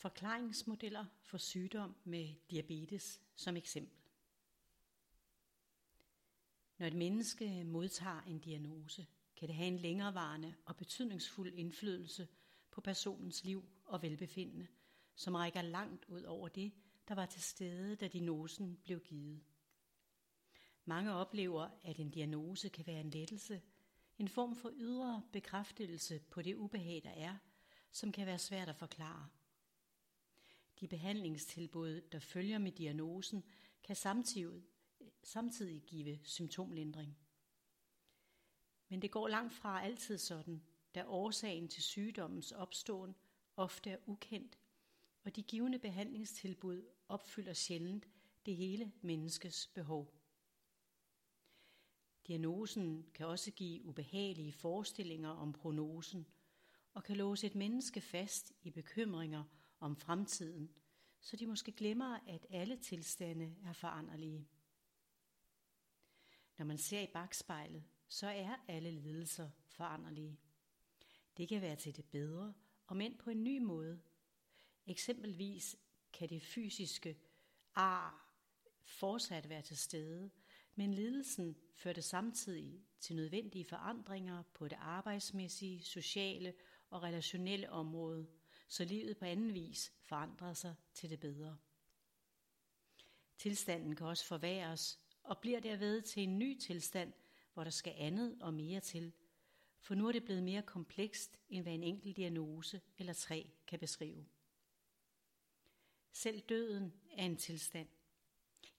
Forklaringsmodeller for sygdom med diabetes som eksempel. Når et menneske modtager en diagnose, kan det have en længerevarende og betydningsfuld indflydelse på personens liv og velbefindende, som rækker langt ud over det, der var til stede, da diagnosen blev givet. Mange oplever, at en diagnose kan være en lettelse, en form for ydre bekræftelse på det ubehag, der er, som kan være svært at forklare. De behandlingstilbud, der følger med diagnosen, kan samtidig, samtidig give symptomlindring. Men det går langt fra altid sådan, da årsagen til sygdommens opståen ofte er ukendt, og de givende behandlingstilbud opfylder sjældent det hele menneskes behov. Diagnosen kan også give ubehagelige forestillinger om prognosen og kan låse et menneske fast i bekymringer om fremtiden, så de måske glemmer, at alle tilstande er foranderlige. Når man ser i bagspejlet, så er alle lidelser foranderlige. Det kan være til det bedre, og men på en ny måde. Eksempelvis kan det fysiske ar fortsat være til stede, men lidelsen førte samtidig til nødvendige forandringer på det arbejdsmæssige, sociale og relationelle område, så livet på anden vis forandrer sig til det bedre. Tilstanden kan også forværres og bliver derved til en ny tilstand, hvor der skal andet og mere til, for nu er det blevet mere komplekst, end hvad en enkelt diagnose eller tre kan beskrive. Selv døden er en tilstand.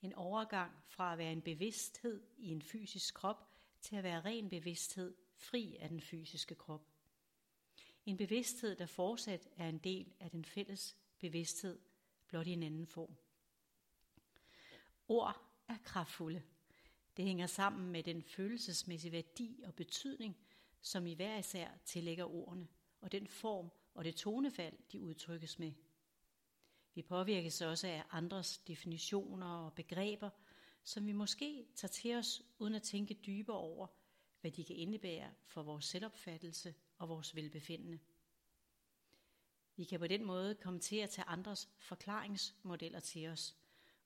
En overgang fra at være en bevidsthed i en fysisk krop til at være ren bevidsthed fri af den fysiske krop. En bevidsthed, der fortsat er en del af den fælles bevidsthed, blot i en anden form. Ord er kraftfulde. Det hænger sammen med den følelsesmæssige værdi og betydning, som i hver især tillægger ordene, og den form og det tonefald, de udtrykkes med. Vi påvirkes også af andres definitioner og begreber, som vi måske tager til os uden at tænke dybere over, hvad de kan indebære for vores selvopfattelse og vores velbefindende. Vi kan på den måde komme til at tage andres forklaringsmodeller til os,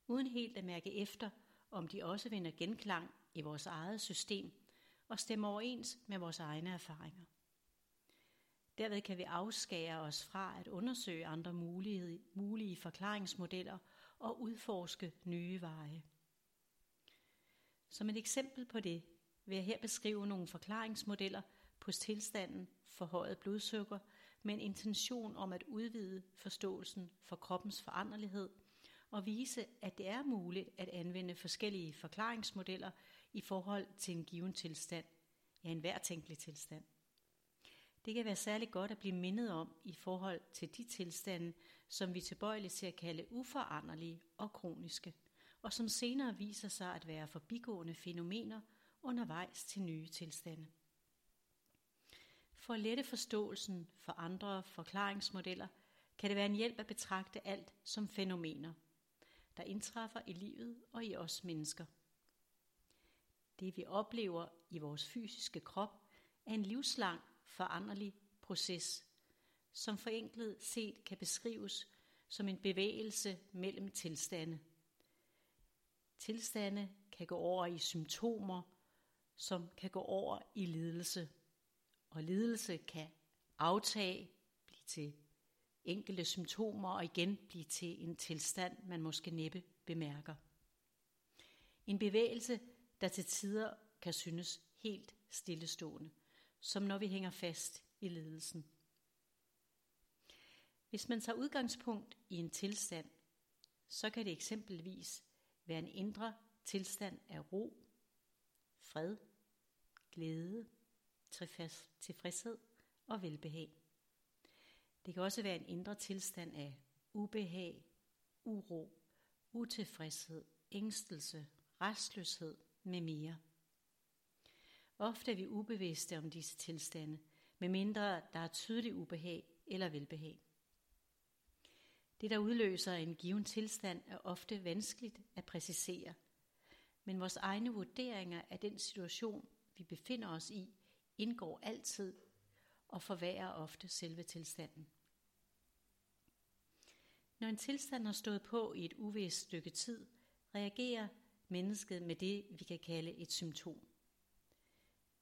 uden helt at mærke efter, om de også vinder genklang i vores eget system og stemmer overens med vores egne erfaringer. Derved kan vi afskære os fra at undersøge andre mulige, mulige forklaringsmodeller og udforske nye veje. Som et eksempel på det vil jeg her beskrive nogle forklaringsmodeller på tilstanden for højet blodsukker med en intention om at udvide forståelsen for kroppens foranderlighed og vise, at det er muligt at anvende forskellige forklaringsmodeller i forhold til en given tilstand, ja en hver tænkelig tilstand. Det kan være særligt godt at blive mindet om i forhold til de tilstande, som vi tilbøjeligt til at kalde uforanderlige og kroniske, og som senere viser sig at være forbigående fænomener undervejs til nye tilstande. For at lette forståelsen for andre forklaringsmodeller, kan det være en hjælp at betragte alt som fænomener, der indtræffer i livet og i os mennesker. Det vi oplever i vores fysiske krop er en livslang foranderlig proces, som forenklet set kan beskrives som en bevægelse mellem tilstande. Tilstande kan gå over i symptomer, som kan gå over i lidelse. Og lidelse kan aftage, blive til enkelte symptomer og igen blive til en tilstand, man måske næppe bemærker. En bevægelse, der til tider kan synes helt stillestående – som når vi hænger fast i ledelsen. Hvis man tager udgangspunkt i en tilstand, så kan det eksempelvis være en indre tilstand af ro, fred, glæde, tilfredshed og velbehag. Det kan også være en indre tilstand af ubehag, uro, utilfredshed, ængstelse, restløshed med mere. Ofte er vi ubevidste om disse tilstande, medmindre der er tydelig ubehag eller velbehag. Det, der udløser en given tilstand, er ofte vanskeligt at præcisere, men vores egne vurderinger af den situation, vi befinder os i, indgår altid og forværrer ofte selve tilstanden. Når en tilstand har stået på i et uvist stykke tid, reagerer mennesket med det, vi kan kalde et symptom.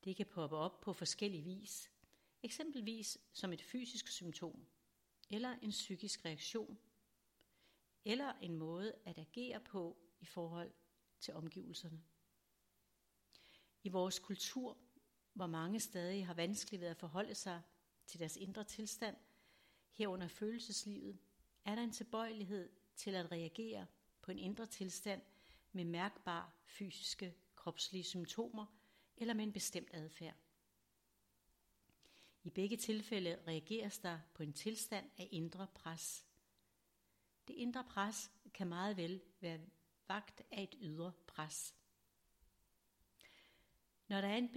Det kan poppe op på forskellige vis, eksempelvis som et fysisk symptom, eller en psykisk reaktion, eller en måde at agere på i forhold til omgivelserne. I vores kultur, hvor mange stadig har vanskeligt ved at forholde sig til deres indre tilstand, herunder følelseslivet, er der en tilbøjelighed til at reagere på en indre tilstand med mærkbare fysiske kropslige symptomer eller med en bestemt adfærd. I begge tilfælde reageres der på en tilstand af indre pres. Det indre pres kan meget vel være vagt af et ydre pres. Når der er en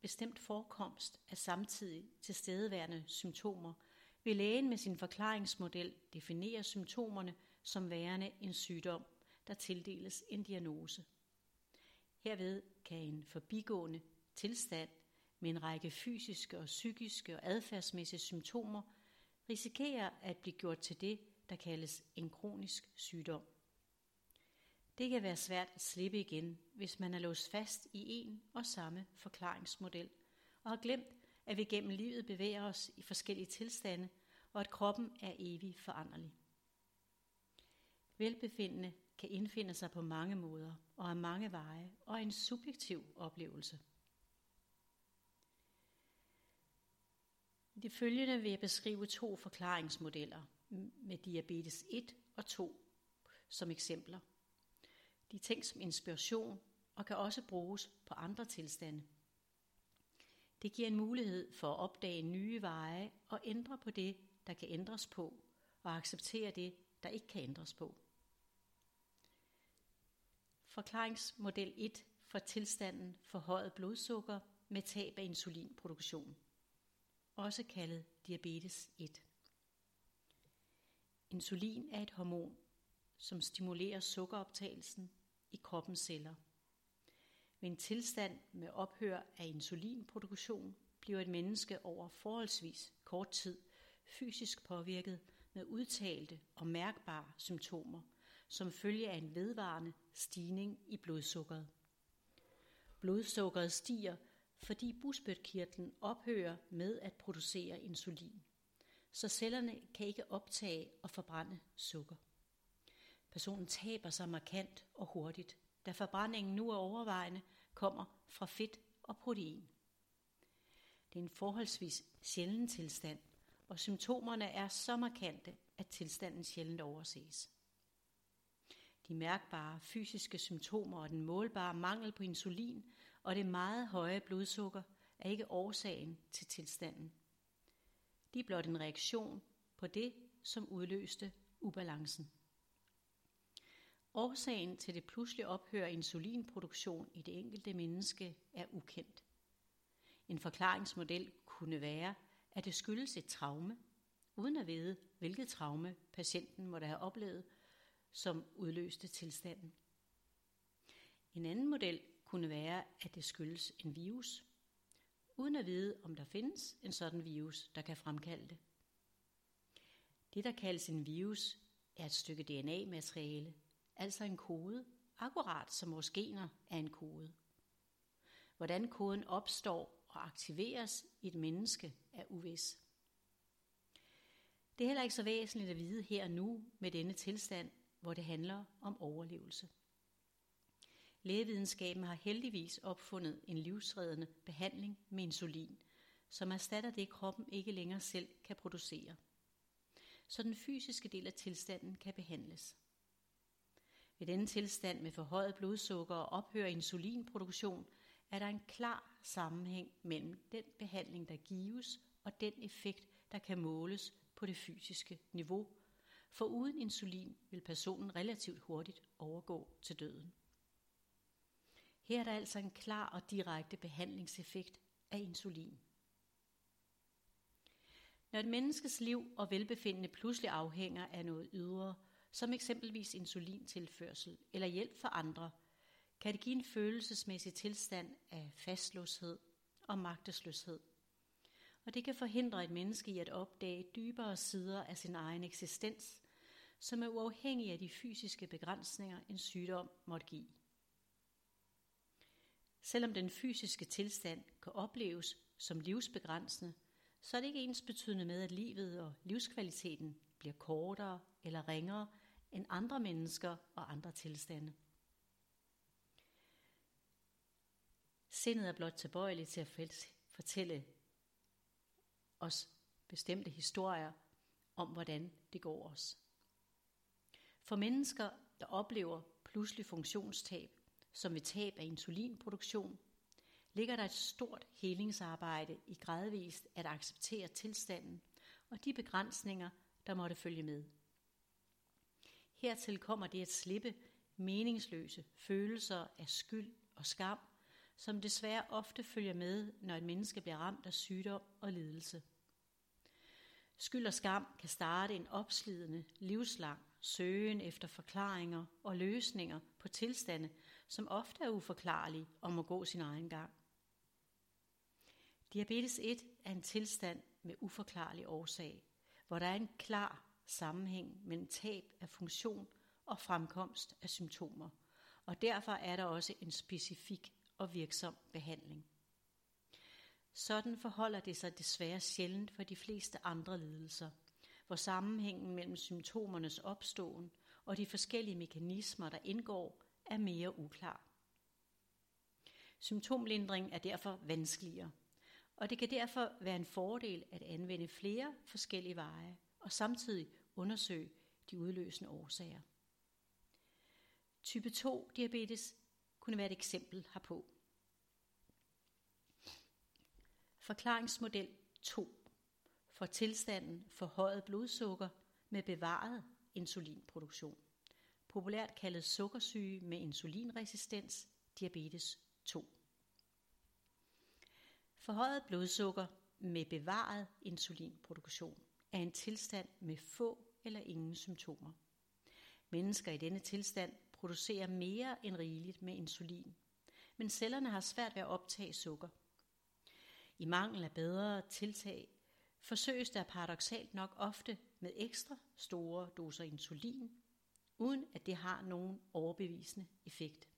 bestemt forekomst af samtidig tilstedeværende symptomer, vil lægen med sin forklaringsmodel definere symptomerne som værende en sygdom, der tildeles en diagnose. Herved kan en forbigående tilstand med en række fysiske og psykiske og adfærdsmæssige symptomer risikere at blive gjort til det, der kaldes en kronisk sygdom. Det kan være svært at slippe igen, hvis man er låst fast i en og samme forklaringsmodel, og har glemt, at vi gennem livet bevæger os i forskellige tilstande, og at kroppen er evig foranderlig. Velbefindende kan indfinde sig på mange måder og af mange veje og er en subjektiv oplevelse. I det følgende vil jeg beskrive to forklaringsmodeller med diabetes 1 og 2 som eksempler. De er tænkt som inspiration og kan også bruges på andre tilstande. Det giver en mulighed for at opdage nye veje og ændre på det, der kan ændres på, og acceptere det, der ikke kan ændres på. Forklaringsmodel 1 for tilstanden forhøjet blodsukker med tab af insulinproduktion, også kaldet diabetes 1. Insulin er et hormon, som stimulerer sukkeroptagelsen i kroppens celler. Ved en tilstand med ophør af insulinproduktion bliver et menneske over forholdsvis kort tid fysisk påvirket med udtalte og mærkbare symptomer, som følge af en vedvarende stigning i blodsukkeret. Blodsukkeret stiger, fordi busbødkirtlen ophører med at producere insulin, så cellerne kan ikke optage og forbrænde sukker. Personen taber sig markant og hurtigt, da forbrændingen nu er overvejende kommer fra fedt og protein. Det er en forholdsvis sjælden tilstand, og symptomerne er så markante, at tilstanden sjældent overses. De mærkbare fysiske symptomer og den målbare mangel på insulin og det meget høje blodsukker er ikke årsagen til tilstanden. De er blot en reaktion på det, som udløste ubalancen. Årsagen til det pludselig ophør af insulinproduktion i det enkelte menneske er ukendt. En forklaringsmodel kunne være, at det skyldes et traume, uden at vide, hvilket traume patienten måtte have oplevet, som udløste tilstanden. En anden model kunne være, at det skyldes en virus, uden at vide, om der findes en sådan virus, der kan fremkalde det. Det, der kaldes en virus, er et stykke DNA-materiale, altså en kode, akkurat som vores gener er en kode. Hvordan koden opstår og aktiveres i et menneske er uvis. Det er heller ikke så væsentligt at vide her og nu med denne tilstand, hvor det handler om overlevelse. Lægevidenskaben har heldigvis opfundet en livsreddende behandling med insulin, som erstatter det, kroppen ikke længere selv kan producere. Så den fysiske del af tilstanden kan behandles. Ved denne tilstand med forhøjet blodsukker og ophør insulinproduktion er der en klar sammenhæng mellem den behandling, der gives, og den effekt, der kan måles på det fysiske niveau. For uden insulin vil personen relativt hurtigt overgå til døden. Her er der altså en klar og direkte behandlingseffekt af insulin. Når et menneskes liv og velbefindende pludselig afhænger af noget ydre, som eksempelvis insulintilførsel eller hjælp for andre, kan det give en følelsesmæssig tilstand af fastlåshed og magtesløshed. Og det kan forhindre et menneske i at opdage dybere sider af sin egen eksistens, som er uafhængig af de fysiske begrænsninger, en sygdom måtte give. Selvom den fysiske tilstand kan opleves som livsbegrænsende, så er det ikke ens betydende med, at livet og livskvaliteten bliver kortere eller ringere end andre mennesker og andre tilstande. Sindet er blot tilbøjeligt til at fortælle os bestemte historier om, hvordan det går os. For mennesker, der oplever pludselig funktionstab, som ved tab af insulinproduktion, ligger der et stort helingsarbejde i gradvist at acceptere tilstanden og de begrænsninger, der måtte følge med. Hertil kommer det at slippe meningsløse følelser af skyld og skam, som desværre ofte følger med, når et menneske bliver ramt af sygdom og lidelse. Skyld og skam kan starte en opslidende, livslang søgen efter forklaringer og løsninger på tilstande, som ofte er uforklarlige og må gå sin egen gang. Diabetes 1 er en tilstand med uforklarlig årsag, hvor der er en klar sammenhæng mellem tab af funktion og fremkomst af symptomer, og derfor er der også en specifik og virksom behandling. Sådan forholder det sig desværre sjældent for de fleste andre lidelser, hvor sammenhængen mellem symptomernes opståen og de forskellige mekanismer, der indgår, er mere uklar. Symptomlindring er derfor vanskeligere, og det kan derfor være en fordel at anvende flere forskellige veje og samtidig undersøge de udløsende årsager. Type 2 diabetes kunne være et eksempel herpå. Forklaringsmodel 2 for tilstanden forhøjet blodsukker med bevaret insulinproduktion, populært kaldet sukkersyge med insulinresistens, diabetes 2. Forhøjet blodsukker med bevaret insulinproduktion er en tilstand med få eller ingen symptomer. Mennesker i denne tilstand producerer mere end rigeligt med insulin, men cellerne har svært ved at optage sukker. I mangel af bedre tiltag forsøges der paradoxalt nok ofte med ekstra store doser insulin, uden at det har nogen overbevisende effekt.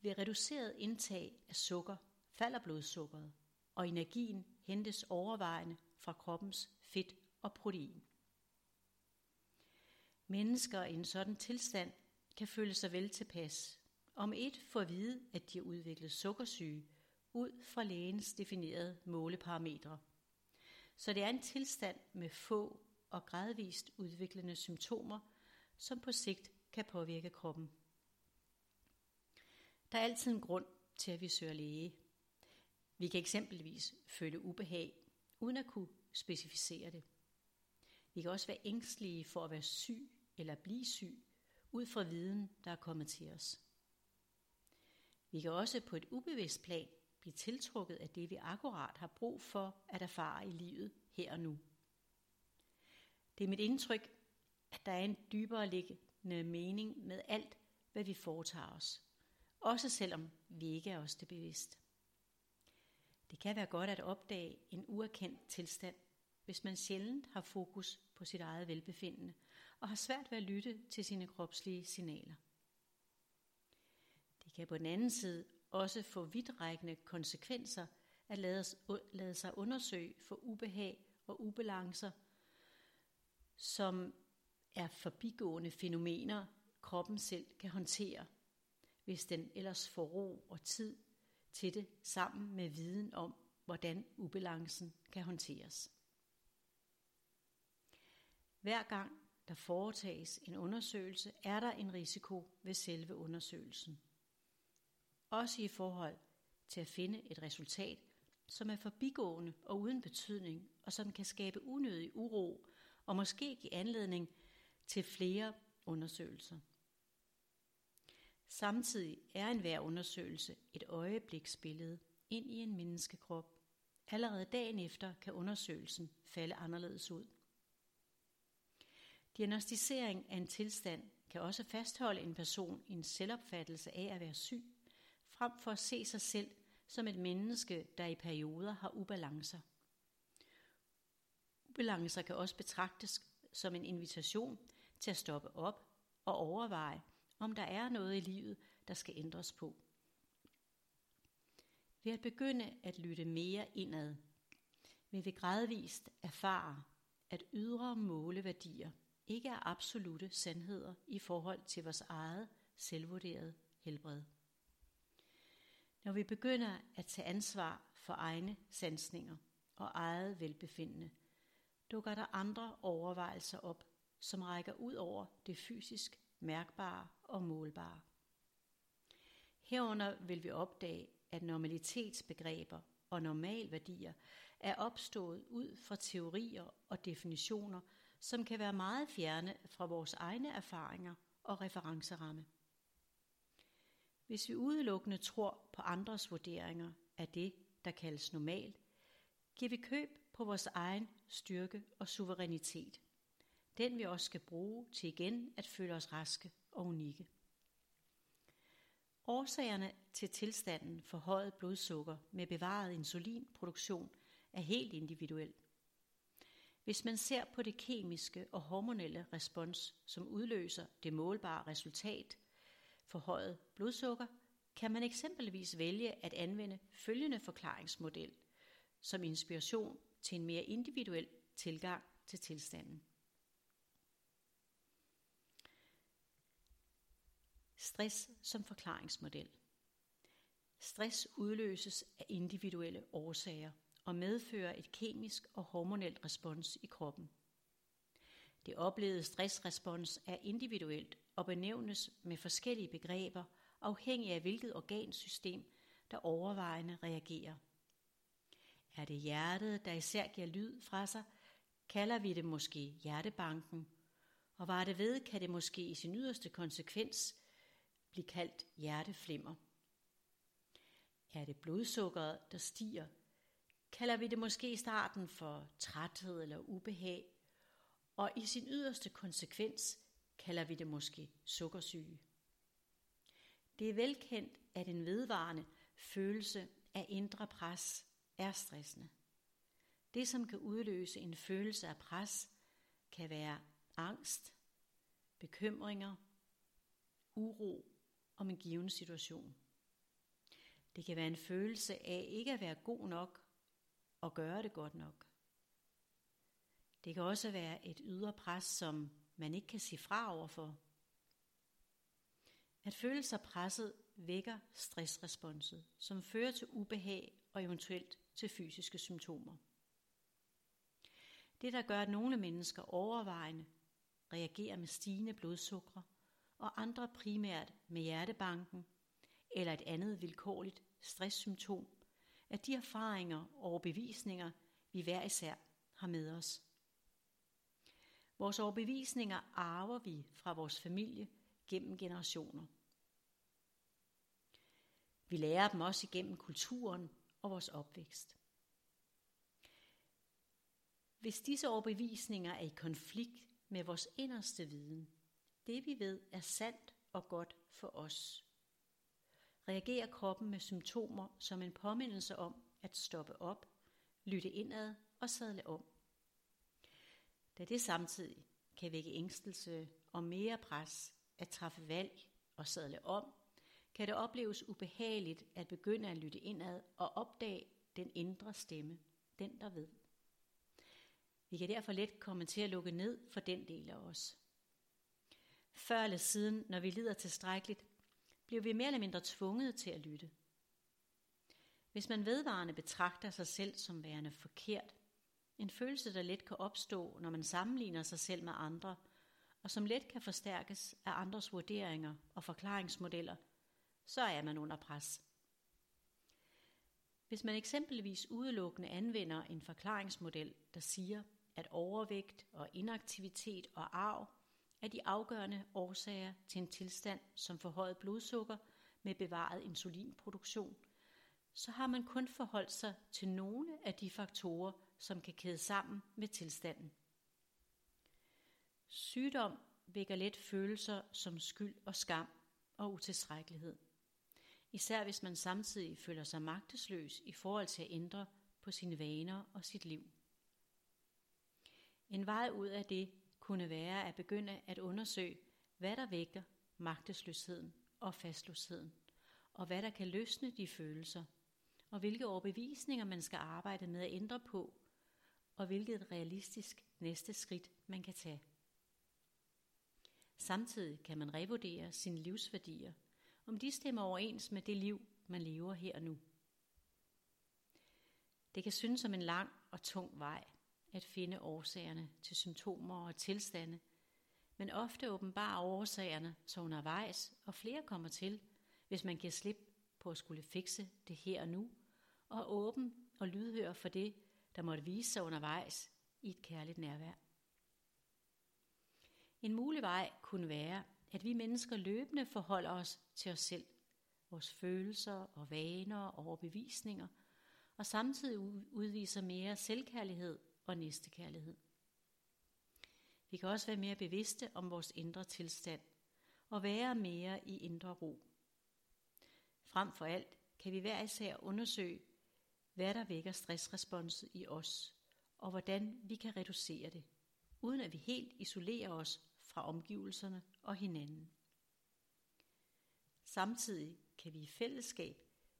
Ved reduceret indtag af sukker falder blodsukkeret, og energien hentes overvejende fra kroppens fedt og protein. Mennesker i en sådan tilstand kan føle sig vel tilpas, om et får at vide, at de har udviklet sukkersyge ud fra lægens definerede måleparametre. Så det er en tilstand med få og gradvist udviklende symptomer, som på sigt kan påvirke kroppen. Der er altid en grund til, at vi søger læge. Vi kan eksempelvis føle ubehag, uden at kunne specificere det. Vi kan også være ængstelige for at være syg eller blive syg, ud fra viden, der er kommet til os. Vi kan også på et ubevidst plan blive tiltrukket af det, vi akkurat har brug for at erfare i livet her og nu. Det er mit indtryk, at der er en dybere liggende mening med alt, hvad vi foretager os. Også selvom vi ikke er os det bevidst. Det kan være godt at opdage en uerkendt tilstand, hvis man sjældent har fokus på sit eget velbefindende og har svært ved at lytte til sine kropslige signaler. Det kan på den anden side også få vidtrækkende konsekvenser at lade, lade sig undersøge for ubehag og ubalancer, som er forbigående fænomener, kroppen selv kan håndtere, hvis den ellers får ro og tid til det sammen med viden om, hvordan ubalancen kan håndteres. Hver gang der foretages en undersøgelse, er der en risiko ved selve undersøgelsen. Også i forhold til at finde et resultat, som er forbigående og uden betydning, og som kan skabe unødig uro og måske give anledning til flere undersøgelser. Samtidig er enhver undersøgelse et øjebliksbillede ind i en menneskekrop. Allerede dagen efter kan undersøgelsen falde anderledes ud. Diagnostisering af en tilstand kan også fastholde en person i en selvopfattelse af at være syg, frem for at se sig selv som et menneske, der i perioder har ubalancer. Ubalancer kan også betragtes som en invitation til at stoppe op og overveje, om der er noget i livet, der skal ændres på. Ved at begynde at lytte mere indad, vil vi gradvist erfare, at ydre måleværdier ikke er absolute sandheder i forhold til vores eget selvvurderede helbred. Når vi begynder at tage ansvar for egne sansninger og eget velbefindende, dukker der andre overvejelser op, som rækker ud over det fysisk mærkbare og målbare. Herunder vil vi opdage, at normalitetsbegreber og normalværdier er opstået ud fra teorier og definitioner, som kan være meget fjerne fra vores egne erfaringer og referenceramme. Hvis vi udelukkende tror på andres vurderinger af det, der kaldes normalt, giver vi køb på vores egen styrke og suverænitet. Den vi også skal bruge til igen at føle os raske og unikke. Årsagerne til tilstanden for højet blodsukker med bevaret insulinproduktion er helt individuel. Hvis man ser på det kemiske og hormonelle respons, som udløser det målbare resultat for højet blodsukker, kan man eksempelvis vælge at anvende følgende forklaringsmodel som inspiration til en mere individuel tilgang til tilstanden. Stress som forklaringsmodel. Stress udløses af individuelle årsager og medfører et kemisk og hormonelt respons i kroppen. Det oplevede stressrespons er individuelt og benævnes med forskellige begreber afhængig af hvilket organsystem, der overvejende reagerer. Er det hjertet, der især giver lyd fra sig, kalder vi det måske hjertebanken, og var det ved, kan det måske i sin yderste konsekvens blive kaldt hjerteflimmer. Er det blodsukkeret, der stiger, kalder vi det måske i starten for træthed eller ubehag, og i sin yderste konsekvens kalder vi det måske sukkersyge. Det er velkendt, at en vedvarende følelse af indre pres er stressende. Det, som kan udløse en følelse af pres, kan være angst, bekymringer, uro om en given situation. Det kan være en følelse af ikke at være god nok og gøre det godt nok. Det kan også være et ydre pres, som man ikke kan sige fra overfor. At føle sig presset vækker stressresponset, som fører til ubehag og eventuelt til fysiske symptomer. Det, der gør, at nogle mennesker overvejende reagerer med stigende blodsukker, og andre primært med hjertebanken eller et andet vilkårligt stresssymptom, er de erfaringer og overbevisninger, vi hver især har med os. Vores overbevisninger arver vi fra vores familie gennem generationer. Vi lærer dem også igennem kulturen og vores opvækst. Hvis disse overbevisninger er i konflikt med vores inderste viden, det vi ved er sandt og godt for os, reagerer kroppen med symptomer som en påmindelse om at stoppe op, lytte indad og sadle om. Da det samtidig kan vække ængstelse og mere pres at træffe valg og sadle om, kan det opleves ubehageligt at begynde at lytte indad og opdage den indre stemme, den der ved. Vi kan derfor let komme til at lukke ned for den del af os. Før eller siden, når vi lider tilstrækkeligt, bliver vi mere eller mindre tvunget til at lytte. Hvis man vedvarende betragter sig selv som værende forkert, en følelse, der let kan opstå, når man sammenligner sig selv med andre, og som let kan forstærkes af andres vurderinger og forklaringsmodeller, så er man under pres. Hvis man eksempelvis udelukkende anvender en forklaringsmodel, der siger, at overvægt og inaktivitet og arv er de afgørende årsager til en tilstand som forhøjet blodsukker med bevaret insulinproduktion, så har man kun forholdt sig til nogle af de faktorer, som kan kæde sammen med tilstanden. Sygdom vækker let følelser som skyld og skam og utilstrækkelighed. Især hvis man samtidig føler sig magtesløs i forhold til at ændre på sine vaner og sit liv. En vej ud af det kunne være at begynde at undersøge, hvad der vækker magtesløsheden og fastløsheden, og hvad der kan løsne de følelser, og hvilke overbevisninger man skal arbejde med at ændre på, og hvilket realistisk næste skridt man kan tage. Samtidig kan man revurdere sine livsværdier, om de stemmer overens med det liv, man lever her og nu. Det kan synes som en lang og tung vej at finde årsagerne til symptomer og tilstande, men ofte åbenbare årsagerne så undervejs, og flere kommer til, hvis man giver slip på at skulle fikse det her og nu, og er åben og lydhør for det, der måtte vise sig undervejs i et kærligt nærvær. En mulig vej kunne være, at vi mennesker løbende forholder os til os selv, vores følelser og vaner og overbevisninger, og samtidig udviser mere selvkærlighed og næstekærlighed. Vi kan også være mere bevidste om vores indre tilstand og være mere i indre ro. Frem for alt kan vi hver især undersøge, hvad der vækker stressresponset i os, og hvordan vi kan reducere det, uden at vi helt isolerer os fra omgivelserne og hinanden. Samtidig kan vi i fællesskab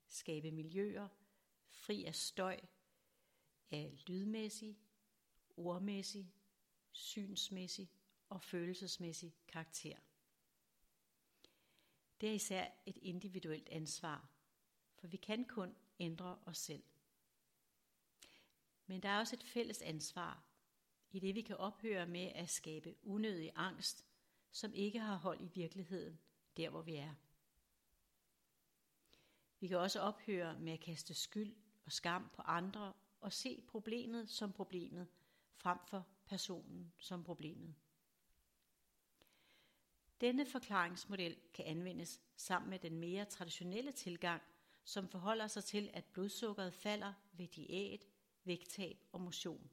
skabe miljøer fri af støj, af lydmæssig, ordmæssig, synsmæssig og følelsesmæssig karakter. Det er især et individuelt ansvar, for vi kan kun ændre os selv. Men der er også et fælles ansvar i det vi kan ophøre med at skabe unødig angst, som ikke har hold i virkeligheden, der hvor vi er. Vi kan også ophøre med at kaste skyld og skam på andre og se problemet som problemet, frem for personen som problemet. Denne forklaringsmodel kan anvendes sammen med den mere traditionelle tilgang, som forholder sig til, at blodsukkeret falder ved diæt, vægttab og motion.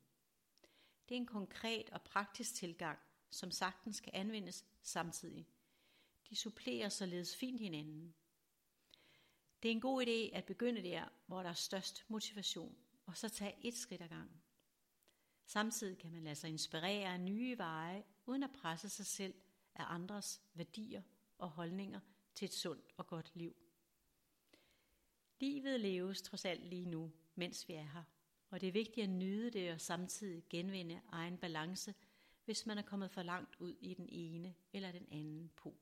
Det er en konkret og praktisk tilgang, som sagtens kan anvendes samtidig. De supplerer således fint hinanden. Det er en god idé at begynde der, hvor der er størst motivation, og så tage et skridt ad gangen. Samtidig kan man lade sig inspirere af nye veje, uden at presse sig selv af andres værdier og holdninger til et sundt og godt liv. Livet leves trods alt lige nu, mens vi er her, og det er vigtigt at nyde det og samtidig genvinde egen balance, hvis man er kommet for langt ud i den ene eller den anden pol.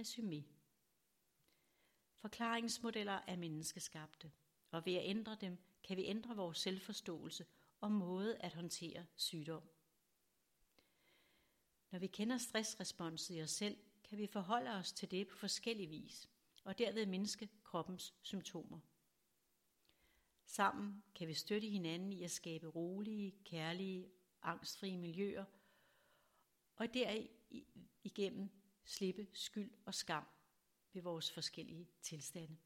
Resumé Forklaringsmodeller er menneskeskabte, og ved at ændre dem, kan vi ændre vores selvforståelse og måde at håndtere sygdom. Når vi kender stressresponset i os selv, kan vi forholde os til det på forskellig vis, og derved mindske kroppens symptomer. Sammen kan vi støtte hinanden i at skabe rolige, kærlige, angstfrie miljøer, og derigennem slippe skyld og skam ved vores forskellige tilstande.